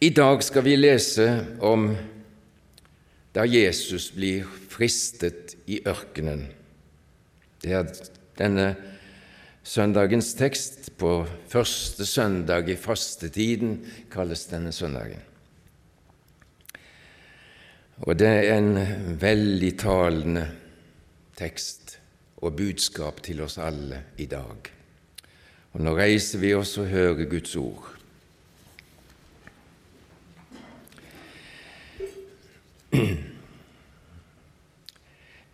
I dag skal vi lese om da Jesus blir fristet i ørkenen. Det er denne søndagens tekst. På første søndag i fastetiden kalles denne søndagen. Og det er en veldig talende tekst og budskap til oss alle i dag. Og nå reiser vi oss og hører Guds ord.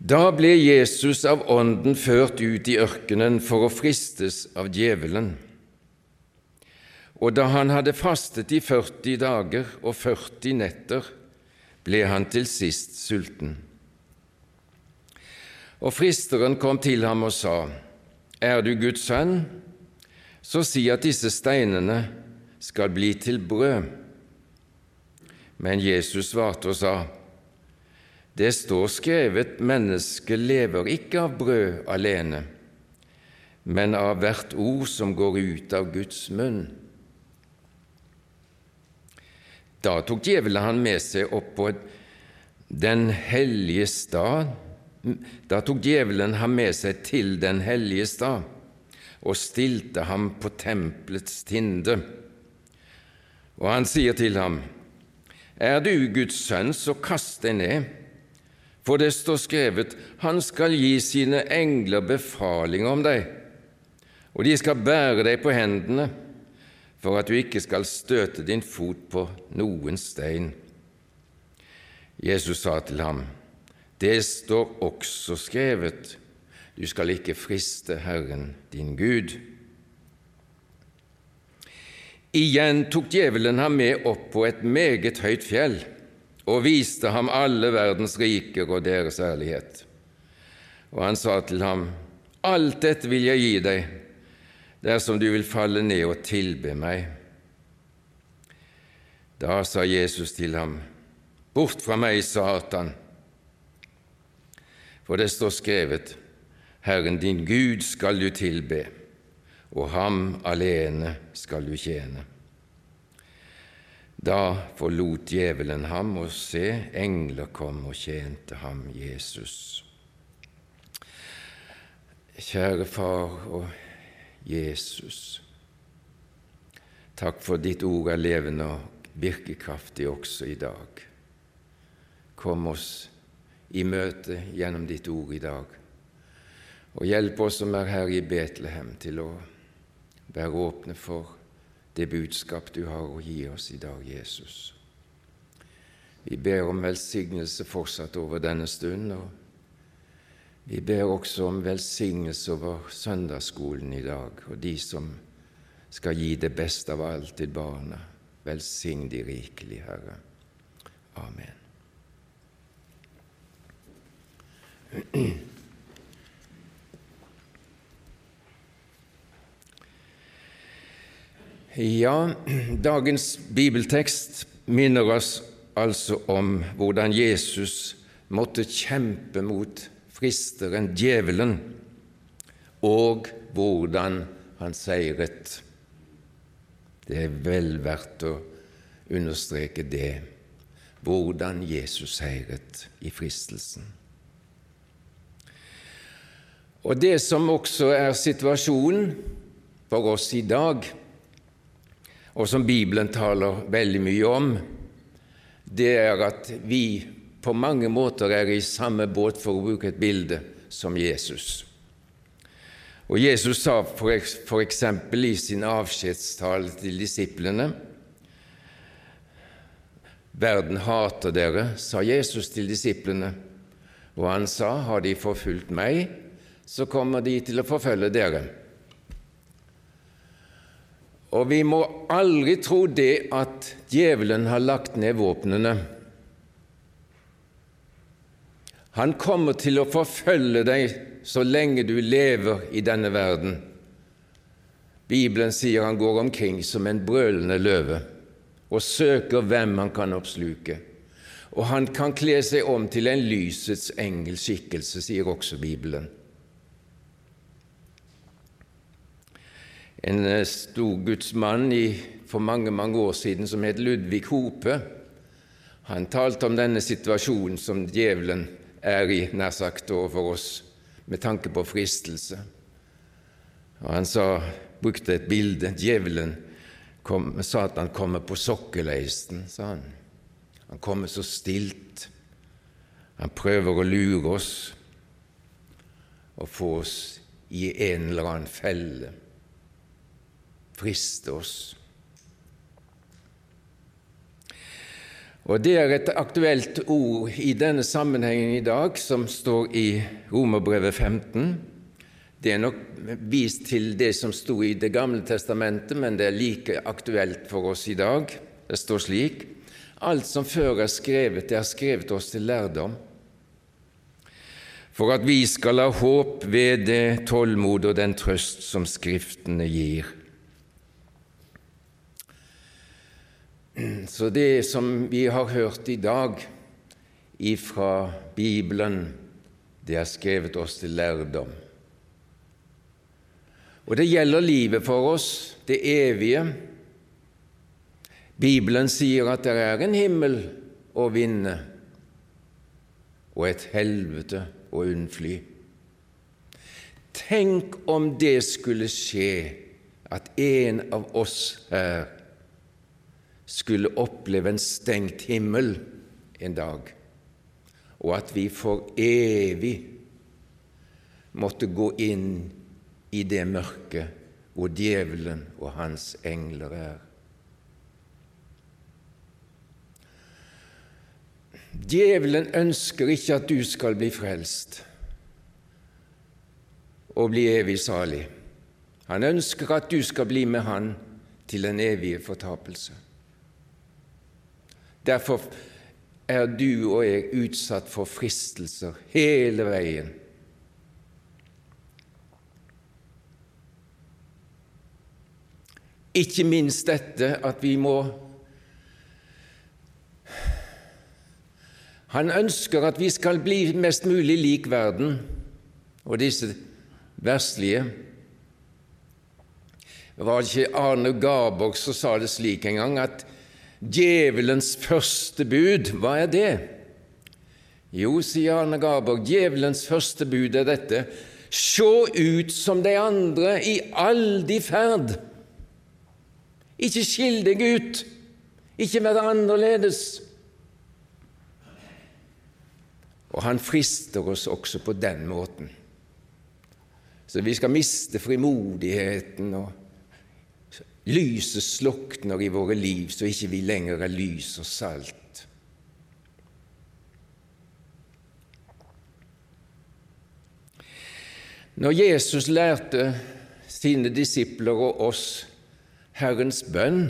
Da ble Jesus av Ånden ført ut i ørkenen for å fristes av djevelen. Og da han hadde fastet i 40 dager og 40 netter, ble han til sist sulten. Og fristeren kom til ham og sa, Er du Guds sønn, så si at disse steinene skal bli til brød. Men Jesus svarte og sa, Det står skrevet, mennesket lever ikke av brød alene, men av hvert ord som går ut av Guds munn. Da tok djevelen han med seg opp på den hellige stad. Da tok djevelen ham med seg til den hellige stad og stilte ham på tempelets tinde. Og han sier til ham, Er du Guds sønn, så kast deg ned, for det står skrevet, Han skal gi sine engler befaling om deg, og de skal bære deg på hendene for at du ikke skal støte din fot på noen stein. Jesus sa til ham, Det står også skrevet, du skal ikke friste Herren din Gud. Igjen tok djevelen ham med opp på et meget høyt fjell og viste ham alle verdens riker og deres ærlighet. Og han sa til ham, Alt dette vil jeg gi deg dersom du vil falle ned og tilbe meg. Da sa Jesus til ham, Bort fra meg, Satan, for det står skrevet, Herren din Gud skal du tilbe, og ham alene skal du tjene. Da forlot djevelen ham, og se, engler kom og tjente ham, Jesus. Kjære Far og Jesus. Takk for ditt ord er levende og virkekraftig også i dag. Kom oss i møte gjennom ditt ord i dag, og hjelp oss som er her i Betlehem, til å være åpne for det budskap du har å gi oss i dag, Jesus. Vi ber om velsignelse fortsatt over denne stund. og vi ber også om velsignelse over søndagsskolen i dag, og de som skal gi det beste av alt til barna. Velsign de rikelig, Herre. Amen. Ja, dagens bibeltekst minner oss altså om hvordan Jesus måtte kjempe mot fristeren, djevelen, og hvordan han seiret. Det er vel verdt å understreke det, hvordan Jesus seiret i fristelsen. Og det som også er situasjonen for oss i dag, og som Bibelen taler veldig mye om, det er at vi på mange måter er i samme båt, for å bruke et bilde, som Jesus. Og Jesus sa eksempel i sin avskjedstale til disiplene Verden hater dere, sa Jesus til disiplene, og han sa, har de forfulgt meg, så kommer de til å forfølge dere. Og vi må aldri tro det at djevelen har lagt ned våpnene. Han kommer til å forfølge deg så lenge du lever i denne verden. Bibelen sier han går omkring som en brølende løve og søker hvem han kan oppsluke. Og han kan kle seg om til en lysets engelskikkelse, sier også Bibelen. En eh, stor gudsmann for mange, mange år siden som het Ludvig Hope. Han talte om denne situasjonen som djevelen er i, nær sagt, overfor oss med tanke på fristelse. Og Han sa, brukte et bilde. Djevelen kom, sa at han kommer på sokkeleisten, sa han. Han kommer så stilt. Han prøver å lure oss og få oss i en eller annen felle, friste oss. Og Det er et aktuelt ord i denne sammenhengen i dag, som står i Romerbrevet 15. Det er nok vist til det som sto i Det gamle testamentet, men det er like aktuelt for oss i dag. Det står slik Alt som før er skrevet, det er skrevet oss til lærdom, for at vi skal ha håp ved det tålmod og den trøst som Skriftene gir. Så det som vi har hørt i dag ifra Bibelen, det er skrevet oss til lærdom. Og det gjelder livet for oss, det evige. Bibelen sier at det er en himmel å vinne og et helvete å unnfly. Tenk om det skulle skje at en av oss her skulle oppleve en stengt himmel en dag, og at vi for evig måtte gå inn i det mørket hvor djevelen og hans engler er. Djevelen ønsker ikke at du skal bli frelst og bli evig salig. Han ønsker at du skal bli med Han til den evige fortapelse. Derfor er du og jeg utsatt for fristelser hele veien. Ikke minst dette at vi må Han ønsker at vi skal bli mest mulig lik verden og disse verslige. Det var ikke Arne Garborg som sa det slik en gang, at Djevelens første bud, hva er det? Jo, sier Arne Garborg, djevelens første bud er dette Se ut som de andre i all de ferd. Ikke skill deg ut, ikke vær annerledes. Og han frister oss også på den måten. Så vi skal miste frimodigheten og lyset slukner i våre liv, så ikke vi lenger er lys og salt. Når Jesus lærte sine disipler og oss Herrens bønn,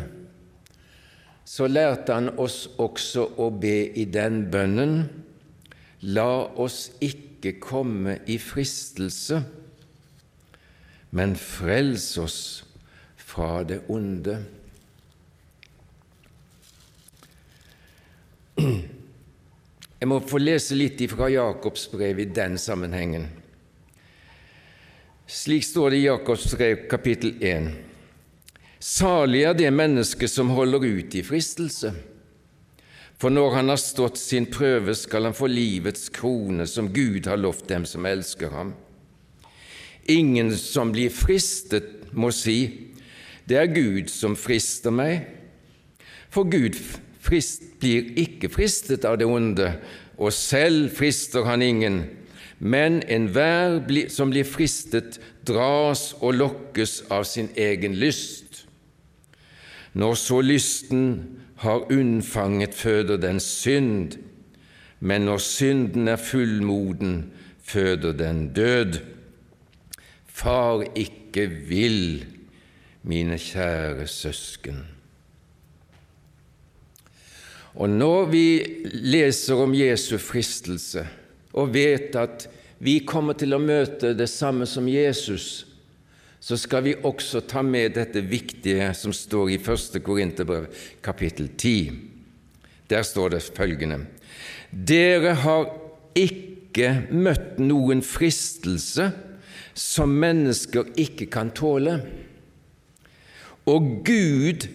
så lærte han oss også å be i den bønnen La oss ikke komme i fristelse, men frels oss fra det onde. Jeg må få lese litt fra Jakobs brev i den sammenhengen. Slik står det i Jakobs brev kapittel 1. Salig er det mennesket som holder ut i fristelse, for når han har stått sin prøve, skal han få livets krone, som Gud har lovt dem som elsker ham. Ingen som blir fristet, må si, det er Gud som frister meg, for Gud frist, blir ikke fristet av det onde, og selv frister han ingen. Men enhver som blir fristet, dras og lokkes av sin egen lyst. Når så lysten har unnfanget, føder den synd, men når synden er fullmoden, føder den død. Far ikke vil mine kjære søsken. Og når vi leser om Jesu fristelse og vet at vi kommer til å møte det samme som Jesus, så skal vi også ta med dette viktige som står i 1. Korinterbrev, kapittel 10. Der står det følgende.: Dere har ikke møtt noen fristelse som mennesker ikke kan tåle og Gud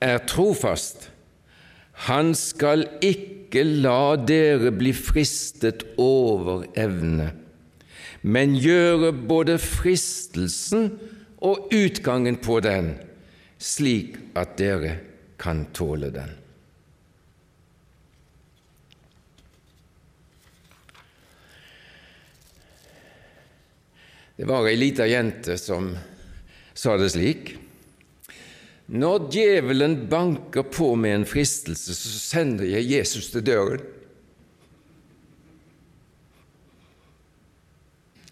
er trofast. Han skal ikke la dere bli fristet over evne, men gjøre både fristelsen og utgangen på den slik at dere kan tåle den. Det var ei lita jente som sa det slik Når djevelen banker på med en fristelse, så sender jeg Jesus til døren.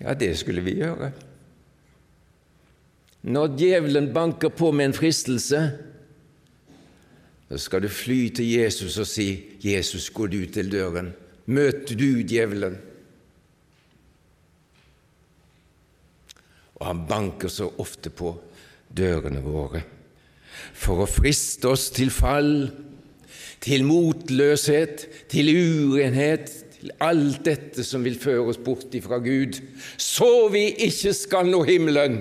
Ja, det skulle vi gjøre. Når djevelen banker på med en fristelse, da skal du fly til Jesus og si, 'Jesus, går du til døren. Møter du djevelen?' Og han banker så ofte på dørene våre for å friste oss til fall, til motløshet, til urenhet, til alt dette som vil føre oss bort ifra Gud, så vi ikke skal nå himmelen,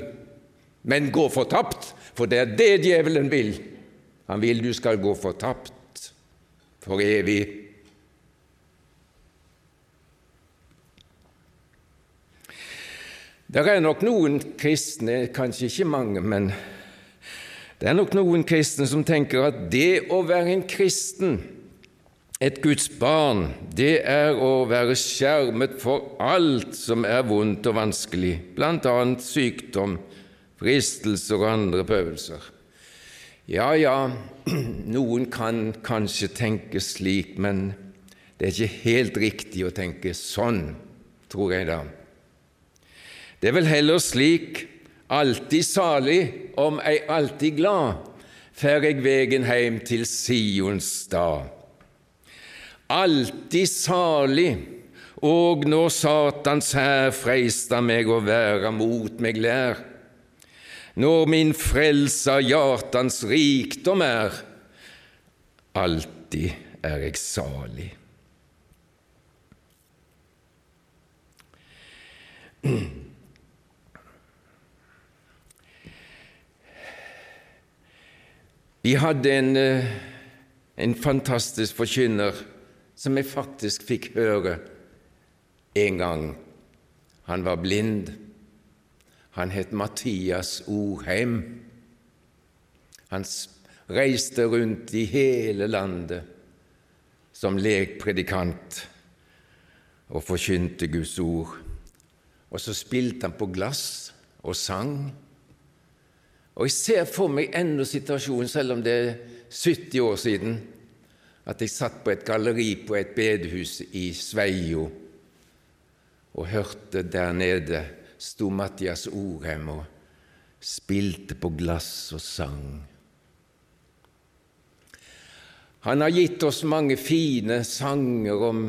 men gå fortapt, for det er det djevelen vil. Han vil du skal gå fortapt for evig. Det er nok noen kristne, kanskje ikke mange, men det er nok noen kristne som tenker at det å være en kristen, et Guds barn, det er å være skjermet for alt som er vondt og vanskelig, bl.a. sykdom, fristelser og andre prøvelser. Ja, ja, noen kan kanskje tenke slik, men det er ikke helt riktig å tenke sånn, tror jeg da. Det er vel heller slik alltid salig om ei alltid glad, fer eg vegen heim til Sions stad. Alltid salig, og når Satans hær freister meg å være mot meg lær, når min frelser hjartans rikdom er, alltid er eg salig. Vi hadde en, eh, en fantastisk forkynner som jeg faktisk fikk høre en gang. Han var blind. Han het Mathias Orheim. Han reiste rundt i hele landet som lekpredikant og forkynte Guds ord. Og så spilte han på glass og sang. Og jeg ser for meg ennå situasjonen, selv om det er 70 år siden, at jeg satt på et galleri på et bedehus i Sveio og hørte der nede sto Mattias Orheim og spilte på glass og sang. Han har gitt oss mange fine sanger om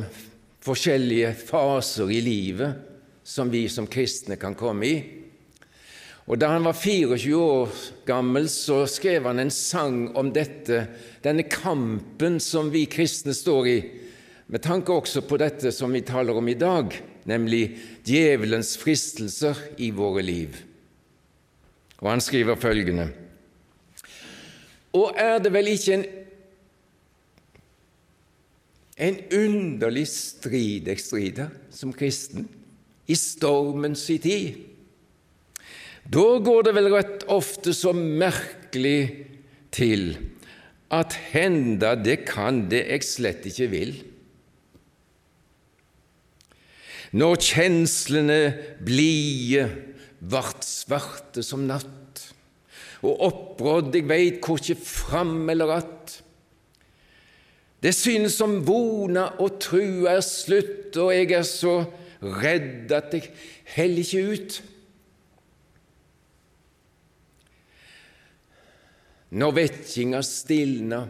forskjellige faser i livet som vi som kristne kan komme i. Og Da han var 24 år gammel, så skrev han en sang om dette, denne kampen som vi kristne står i, med tanke også på dette som vi taler om i dag, nemlig djevelens fristelser i våre liv. Og han skriver følgende Og er det vel ikke en, en underlig strid jeg strider som kristen i stormens tid? Da går det vel rett ofte så merkelig til at henda det kan det jeg slett ikke vil. Når kjenslene blide vart svarte som natt, og opprådd jeg veit korkje fram eller att. Det synes som vona og trua er slutt, og jeg er så redd at jeg heller ikke ut. Når vettinga stilna,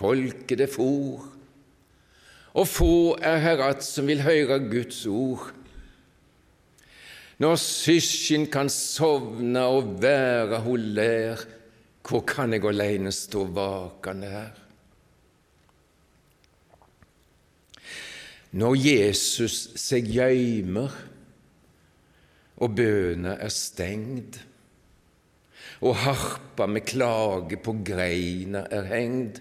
folket det for, og få er herat som vil høre Guds ord. Når syskjen kan sovne og være ho lær, hvor kan eg aleine stå vakande her? Når Jesus seg gøymer og bøna er stengd, og harpa med klage på greina er hengd.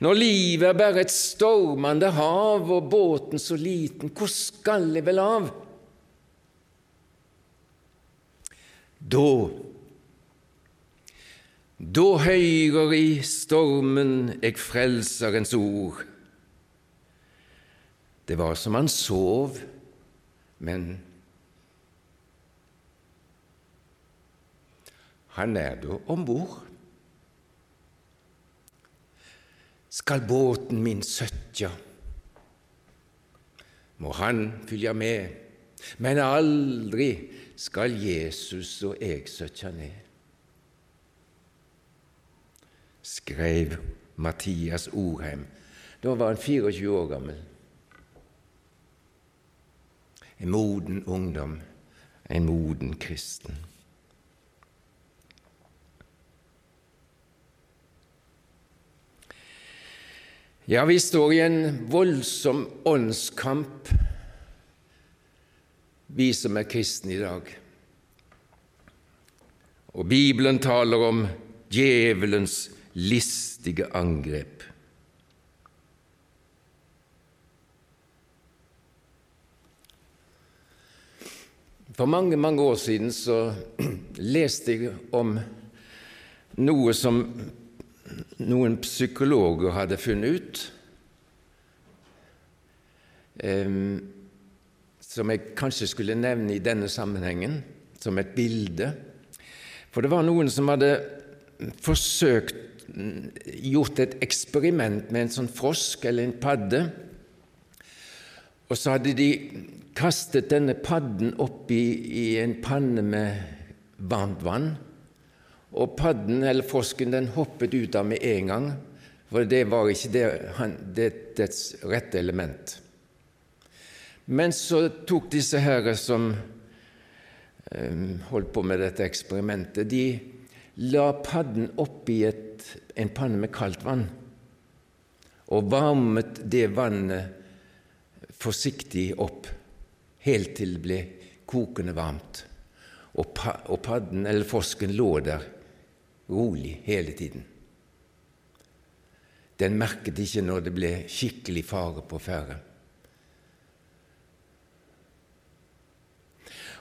Når livet er bare et stormande hav og båten så liten, hvor skal jeg vel av? Da da høyrer i stormen eg Frelserens ord. Det var som han sov, men han er da om bord. Skal båten min søtja, må han følge med, men aldri skal Jesus og jeg søtja ned. Skrev Mathias Orheim. Da var han 24 år gammel. En moden ungdom, en moden kristen. Ja, vi står i en voldsom åndskamp, vi som er kristne i dag. Og Bibelen taler om djevelens listige angrep. For mange, mange år siden så leste jeg om noe som noen psykologer hadde funnet ut, um, som jeg kanskje skulle nevne i denne sammenhengen som et bilde. For det var noen som hadde forsøkt gjort et eksperiment med en sånn frosk eller en padde. Og så hadde de kastet denne padden opp i, i en panne med varmt vann. Og padden, eller frosken, den hoppet ut av med en gang, for det var ikke det, han, det, dets rette element. Men så tok disse her som um, holdt på med dette eksperimentet, de la padden oppi et, en panne med kaldt vann og varmet det vannet forsiktig opp, helt til det ble kokende varmt. Og, padden, eller frosken, lå der rolig hele tiden. Den merket ikke når det ble skikkelig fare på ferde.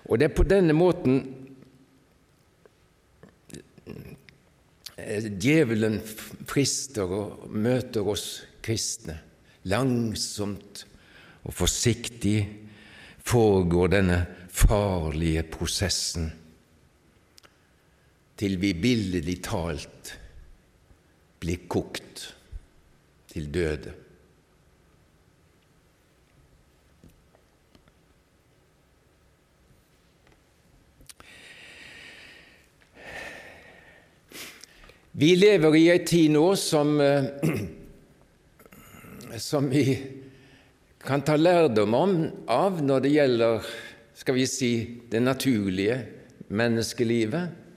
Og det er på denne måten eh, djevelen frister og møter oss kristne. Langsomt og forsiktig foregår denne farlige prosessen til vi billedlig talt blir kokt til døde. Vi lever i ei tid nå som, eh, som vi kan ta lærdom om, av når det gjelder skal vi si, det naturlige menneskelivet.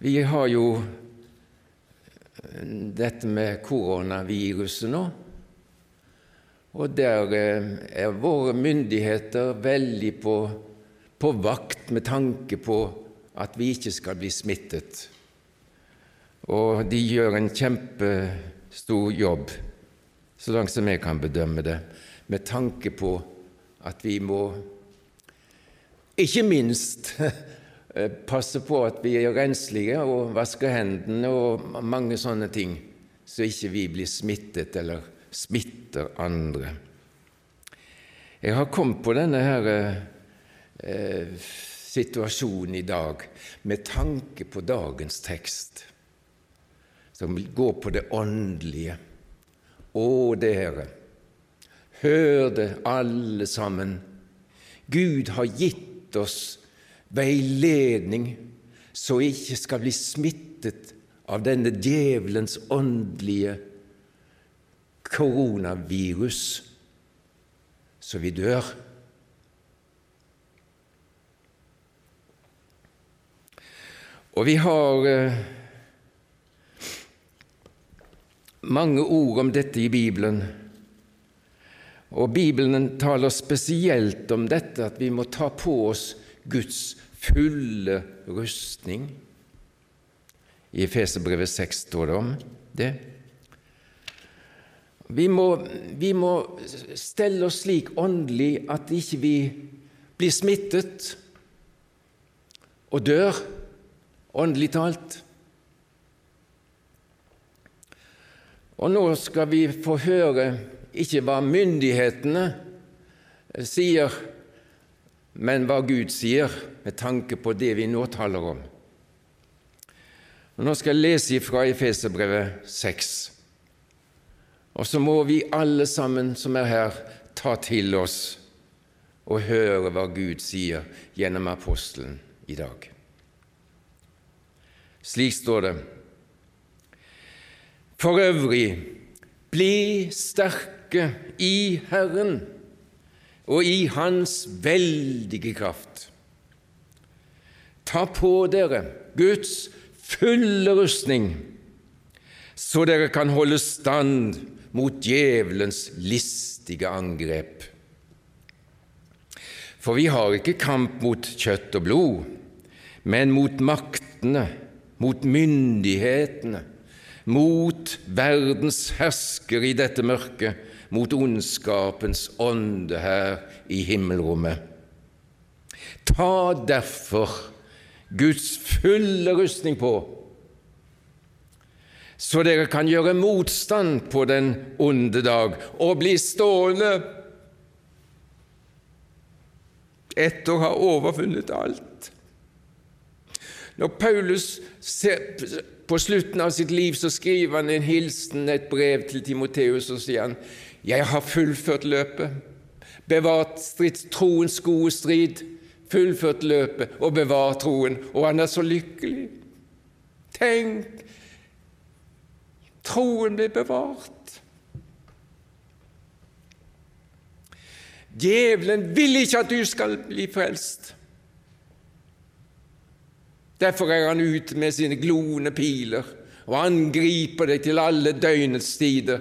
Vi har jo eh, dette med koronaviruset nå, og der eh, er våre myndigheter veldig på, på vakt med tanke på at vi ikke skal bli smittet. Og de gjør en kjempestor jobb, så langt som jeg kan bedømme det, med tanke på at vi må ikke minst passe på at vi er renslige og vasker hendene og mange sånne ting, så ikke vi blir smittet eller smitter andre. Jeg har kommet på denne her, eh, situasjonen i dag med tanke på dagens tekst, som går på det åndelige. Å, dere, hør det alle sammen. Gud har gitt oss veiledning, så jeg ikke skal bli smittet av denne djevelens åndelige koronavirus, så vi dør. Og vi har eh, mange ord om dette i Bibelen. Og Bibelen taler spesielt om dette at vi må ta på oss Guds fulle rustning. I Efeserbrevet 6 står det om det. Vi må, vi må stelle oss slik åndelig at ikke vi blir smittet og dør, åndelig talt. Og nå skal vi få høre ikke hva myndighetene sier, men hva Gud sier, med tanke på det vi nå taler om. Og Nå skal jeg lese fra Efeserbrevet 6. Og så må vi alle sammen som er her, ta til oss og høre hva Gud sier gjennom apostelen i dag. Slik står det. For øvrig, bli sterke i Herren og i Hans veldige kraft. Ta på dere Guds fulle rustning, så dere kan holde stand mot djevelens listige angrep. For vi har ikke kamp mot kjøtt og blod, men mot maktene, mot myndighetene, mot verdens hersker i dette mørket, mot ondskapens ånde her i himmelrommet. Ta derfor Guds fulle rustning på, så dere kan gjøre motstand på den onde dag og bli stående etter å ha overfunnet alt. Når Paulus ser på slutten av sitt liv så skriver han en hilsen, et brev til Timoteus, og sier han, 'Jeg har fullført løpet, bevart troens gode strid, fullført løpet og bevart troen.' Og han er så lykkelig. Tenk! Troen blir bevart. Djevelen vil ikke at du skal bli frelst. Derfor er han ute med sine gloende piler og angriper deg til alle døgnets tider.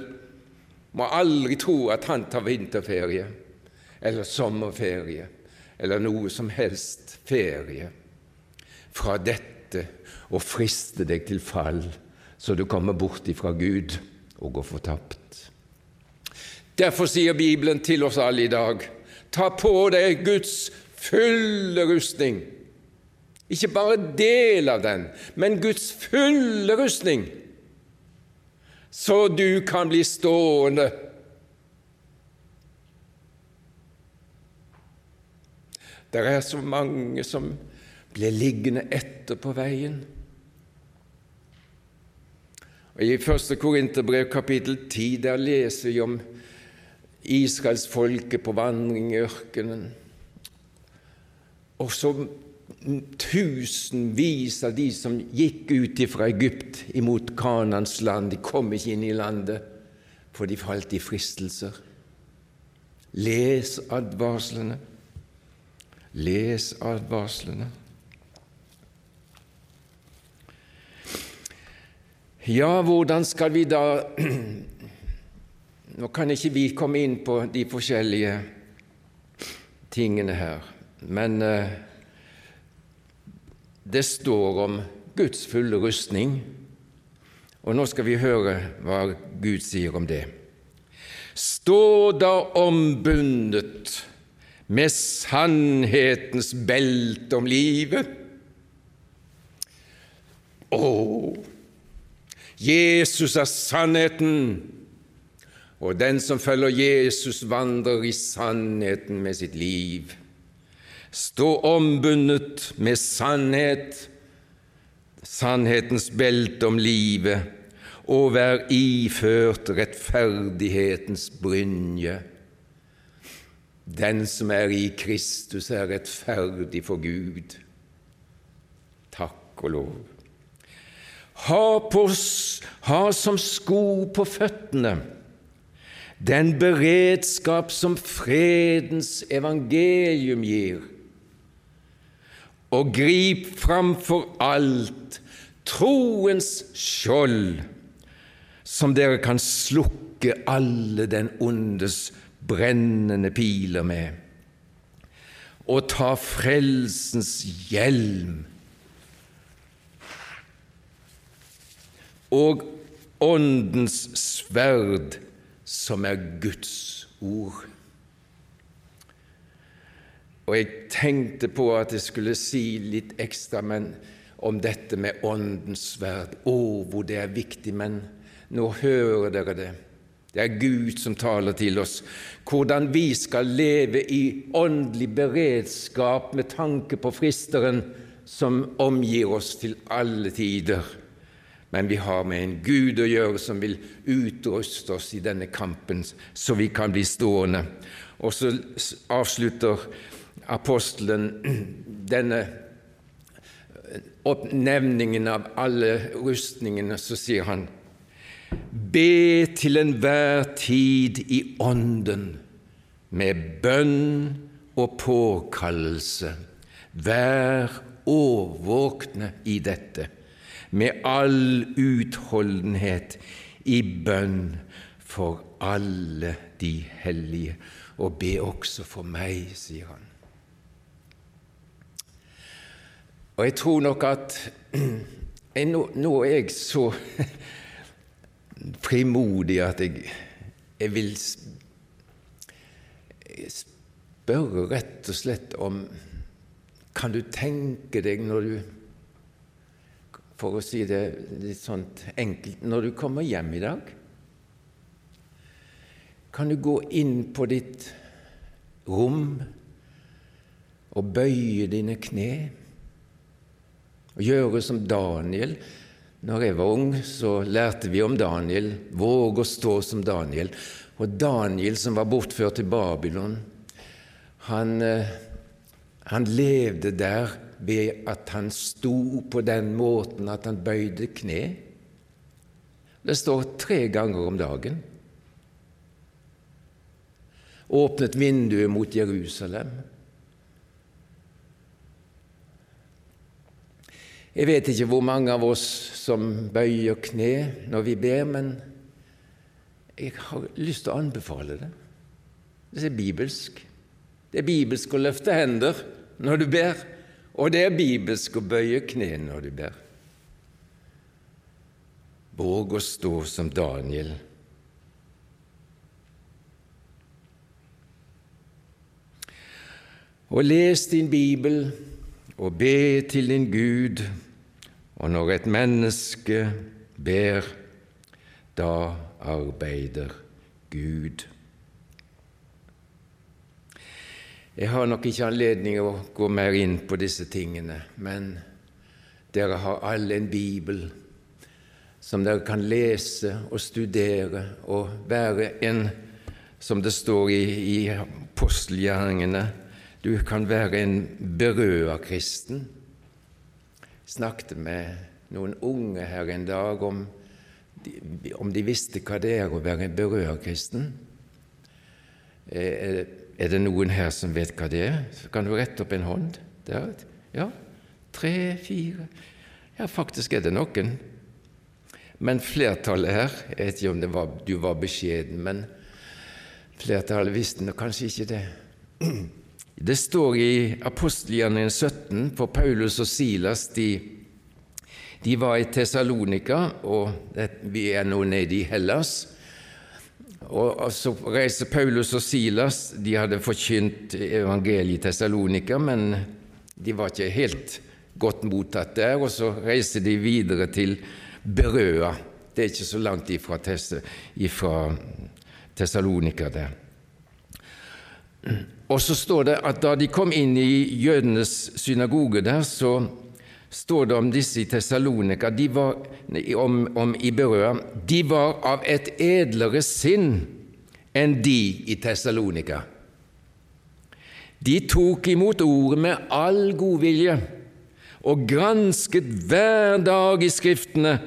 Må aldri tro at han tar vinterferie eller sommerferie eller noe som helst ferie. Fra dette og friste deg til fall, så du kommer bort ifra Gud og går fortapt. Derfor sier Bibelen til oss alle i dag ta på deg Guds fulle rustning. Ikke bare del av den, men Guds fulle rustning, så du kan bli stående. Det er så mange som blir liggende etter på veien. Og I 1. Korinterbrev kapittel 10 der leser vi om Israelsfolket på vandring i ørkenen. Og så tusenvis av de som gikk ut fra Egypt imot Kanans land, de kom ikke inn i landet, for de falt i fristelser. Les advarslene. Les advarslene. Ja, hvordan skal vi da Nå kan ikke vi komme inn på de forskjellige tingene her, men uh, det står om Guds fulle rustning, og nå skal vi høre hva Gud sier om det. Stå da ombundet med sannhetens belte om livet. Å, Jesus er sannheten, og den som følger Jesus, vandrer i sannheten med sitt liv. Stå ombundet med sannhet, sannhetens belte om livet, og vær iført rettferdighetens brynje. Den som er i Kristus, er rettferdig for Gud. Takk og lov. Ha, på, ha som sko på føttene den beredskap som fredens evangelium gir og grip framfor alt troens skjold, som dere kan slukke alle den ondes brennende piler med, og ta frelsens hjelm og Åndens sverd, som er Guds ord. Og jeg tenkte på at jeg skulle si litt ekstra men, om dette med Åndens sverd. Å, hvor det er viktig, men nå hører dere det. Det er Gud som taler til oss, hvordan vi skal leve i åndelig beredskap med tanke på fristeren som omgir oss til alle tider. Men vi har med en Gud å gjøre som vil utruste oss i denne kampen, så vi kan bli stående. Og så avslutter apostelen denne oppnevningen av alle rustningene, så sier han Be til enhver tid i Ånden med bønn og påkallelse. Vær årvåkne i dette, med all utholdenhet i bønn for alle de hellige, og be også for meg, sier han. Og jeg tror nok at jeg, nå, nå, er jeg så frimodig at jeg, jeg vil spørre rett og slett om Kan du tenke deg når du For å si det litt sånn enkelt Når du kommer hjem i dag, kan du gå inn på ditt rom og bøye dine kne? Å gjøre som Daniel. Når jeg var ung, så lærte vi om Daniel. Våg å stå som Daniel. Og Daniel, som var bortført til Babylon, han, eh, han levde der ved at han sto på den måten at han bøyde kne. Det står tre ganger om dagen. Åpnet vinduet mot Jerusalem. Jeg vet ikke hvor mange av oss som bøyer kne når vi ber, men jeg har lyst til å anbefale det. Det er bibelsk. Det er bibelsk å løfte hender når du ber, og det er bibelsk å bøye kne når du ber. Våg å stå som Daniel. Og les din bibel og be til din Gud og når et menneske ber, da arbeider Gud. Jeg har nok ikke anledning til å gå mer inn på disse tingene, men dere har alle en bibel som dere kan lese og studere og være en, som det står i, i apostelgjerningene, du kan være en berøa kristen snakket med noen unge her en dag om de, om de visste hva det er å være en berørkristen. Er, er det noen her som vet hva det er? Så kan du rette opp en hånd. Der. Ja, tre, fire Ja, faktisk er det noen. Men flertallet her Jeg vet ikke om var, du var beskjeden, men flertallet visste kanskje ikke det. Det står i apostelgjerningen 17, for Paulus og Silas de, de var i Tessalonika, og vi er nå nede i Hellas. Og Så reiser Paulus og Silas. De hadde forkynt evangeliet i Tessalonika, men de var ikke helt godt mottatt der. Og så reiser de videre til Berøa. Det er ikke så langt ifra, ifra Tessalonika der. Og så står det at da de kom inn i jødenes synagoge der, så står det om disse i Tessalonika, om, om Iberøa, de var av et edlere sinn enn de i Tessalonika. De tok imot ordet med all godvilje og gransket hver dag i Skriftene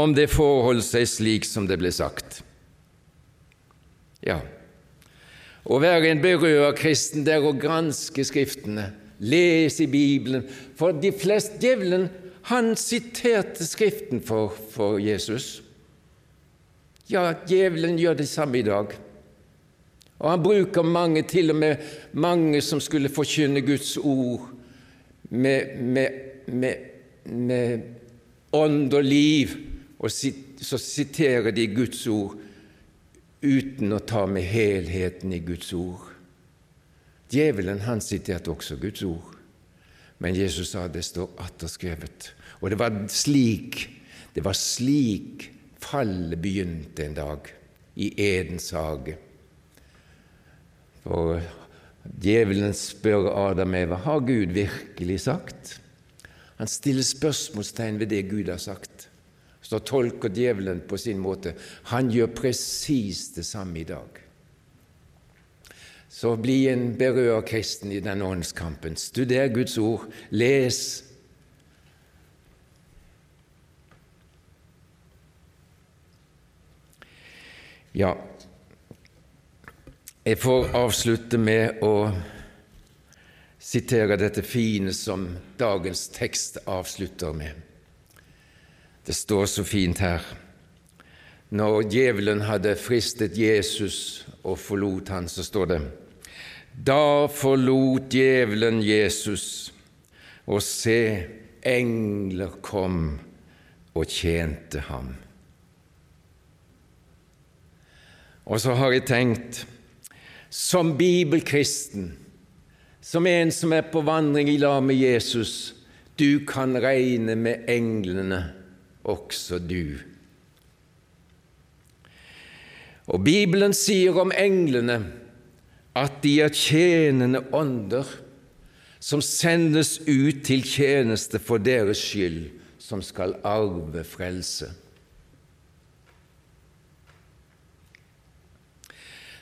om det forholdt seg slik som det ble sagt. Ja, å være en berørt kristen det er å granske Skriftene, lese i Bibelen. For de fleste Djevelen han siterte Skriften for, for Jesus. Ja, djevelen gjør det samme i dag. Og han bruker mange, til og med mange som skulle forkynne Guds ord med, med, med, med ånd og liv, og så siterer de Guds ord uten å ta med helheten i Guds ord. Djevelen han siterte også Guds ord, men Jesus sa det står atter skrevet. Og det var slik det var slik fallet begynte en dag i Edens hage. For djevelen spør Adam Eva har Gud virkelig sagt. Han stiller spørsmålstegn ved det Gud har sagt. Så tolker djevelen på sin måte. Han gjør presis det samme i dag. Så bli en berørt kristen i denne åndskampen. Studer Guds ord, les. Ja, jeg får avslutte med å sitere dette fine som dagens tekst avslutter med. Det står så fint her. Når djevelen hadde fristet Jesus og forlot han, så står det Da forlot djevelen Jesus, og se, engler kom og tjente ham. Og så har jeg tenkt, som bibelkristen som en som er på vandring i lag med Jesus. Du kan regne med englene, også du. Og Bibelen sier om englene at de er tjenende ånder som sendes ut til tjeneste for deres skyld, som skal arve frelse.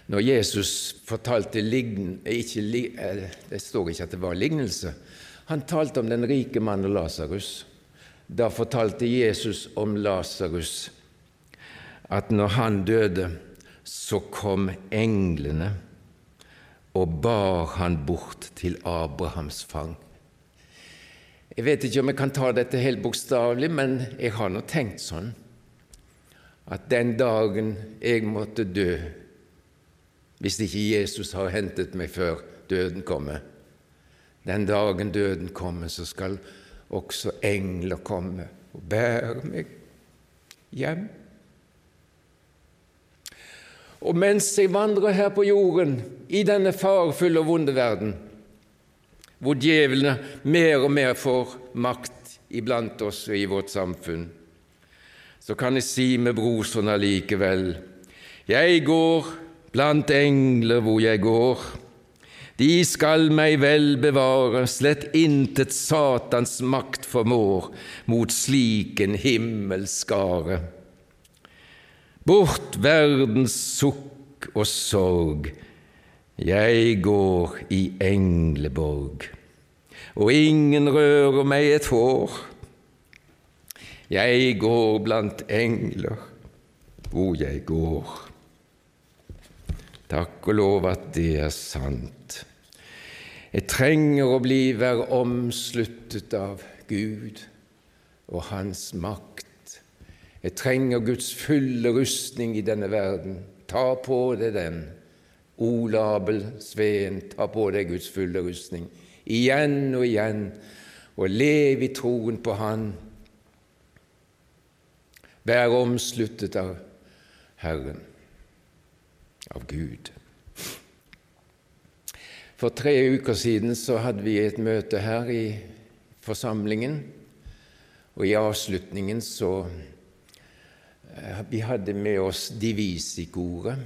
Når Jesus fortalte lign, ikke, eh, Det står ikke at det var lignelse. Han talte om den rike mann og Lasarus. Da fortalte Jesus om Lasarus at når han døde, så kom englene og bar han bort til Abrahams fang. Jeg vet ikke om jeg kan ta dette helt bokstavelig, men jeg har nå tenkt sånn at den dagen jeg måtte dø hvis ikke Jesus har hentet meg før døden kommer. Den dagen døden kommer, så skal også engler komme og bære meg hjem. Og mens jeg vandrer her på jorden, i denne farefulle og vonde verden, hvor djevlene mer og mer får makt iblant oss og i vårt samfunn, så kan jeg si med brorson allikevel, jeg går blant engler hvor jeg går. De skal meg vel bevare, slett intet Satans makt formår mot slik en himmelskare. Bort verdens sukk og sorg, jeg går i engleborg, og ingen rører meg et hår. Jeg går blant engler hvor jeg går. Takk og lov at det er sant. Jeg trenger å bli være omsluttet av Gud og Hans makt. Jeg trenger Guds fulle rustning i denne verden. Ta på deg den. Olabel Sveen, ta på deg Guds fulle rustning igjen og igjen, og lev i troen på Han. Vær omsluttet av Herren av Gud. For tre uker siden så hadde vi et møte her i forsamlingen, og i avslutningen så eh, Vi hadde med oss divisikoret,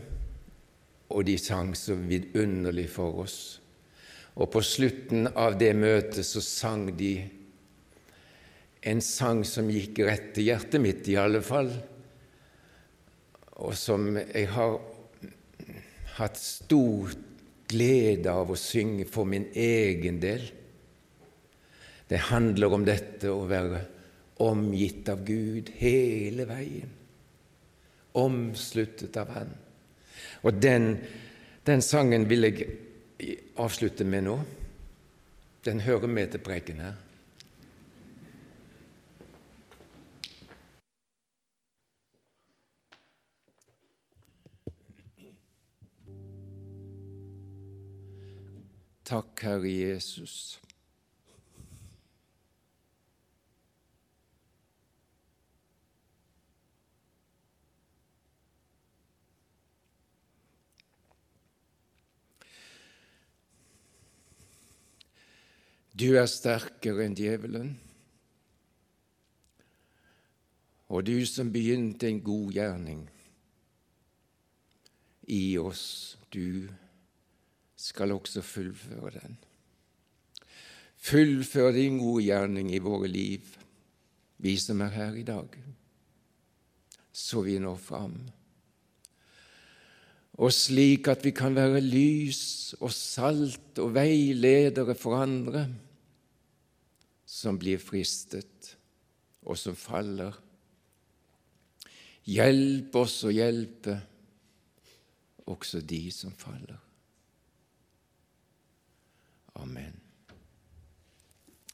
og de sang så vidunderlig for oss. Og på slutten av det møtet så sang de en sang som gikk rett til hjertet mitt, i alle fall, og som jeg har hatt stor glede av å synge for min egen del. Det handler om dette å være omgitt av Gud hele veien, omsluttet av Han. Og den, den sangen vil jeg avslutte med nå. Den hører med til preken her. Takk, Herre Jesus. Du er sterkere enn djevelen. Og du som begynte en god gjerning i oss, du er skal også fullføre den. Fullfør din gode gjerning i våre liv, vi som er her i dag, så vi når fram. Og slik at vi kan være lys og salt og veiledere for andre som blir fristet, og som faller. Hjelp oss å hjelpe også de som faller. Amen.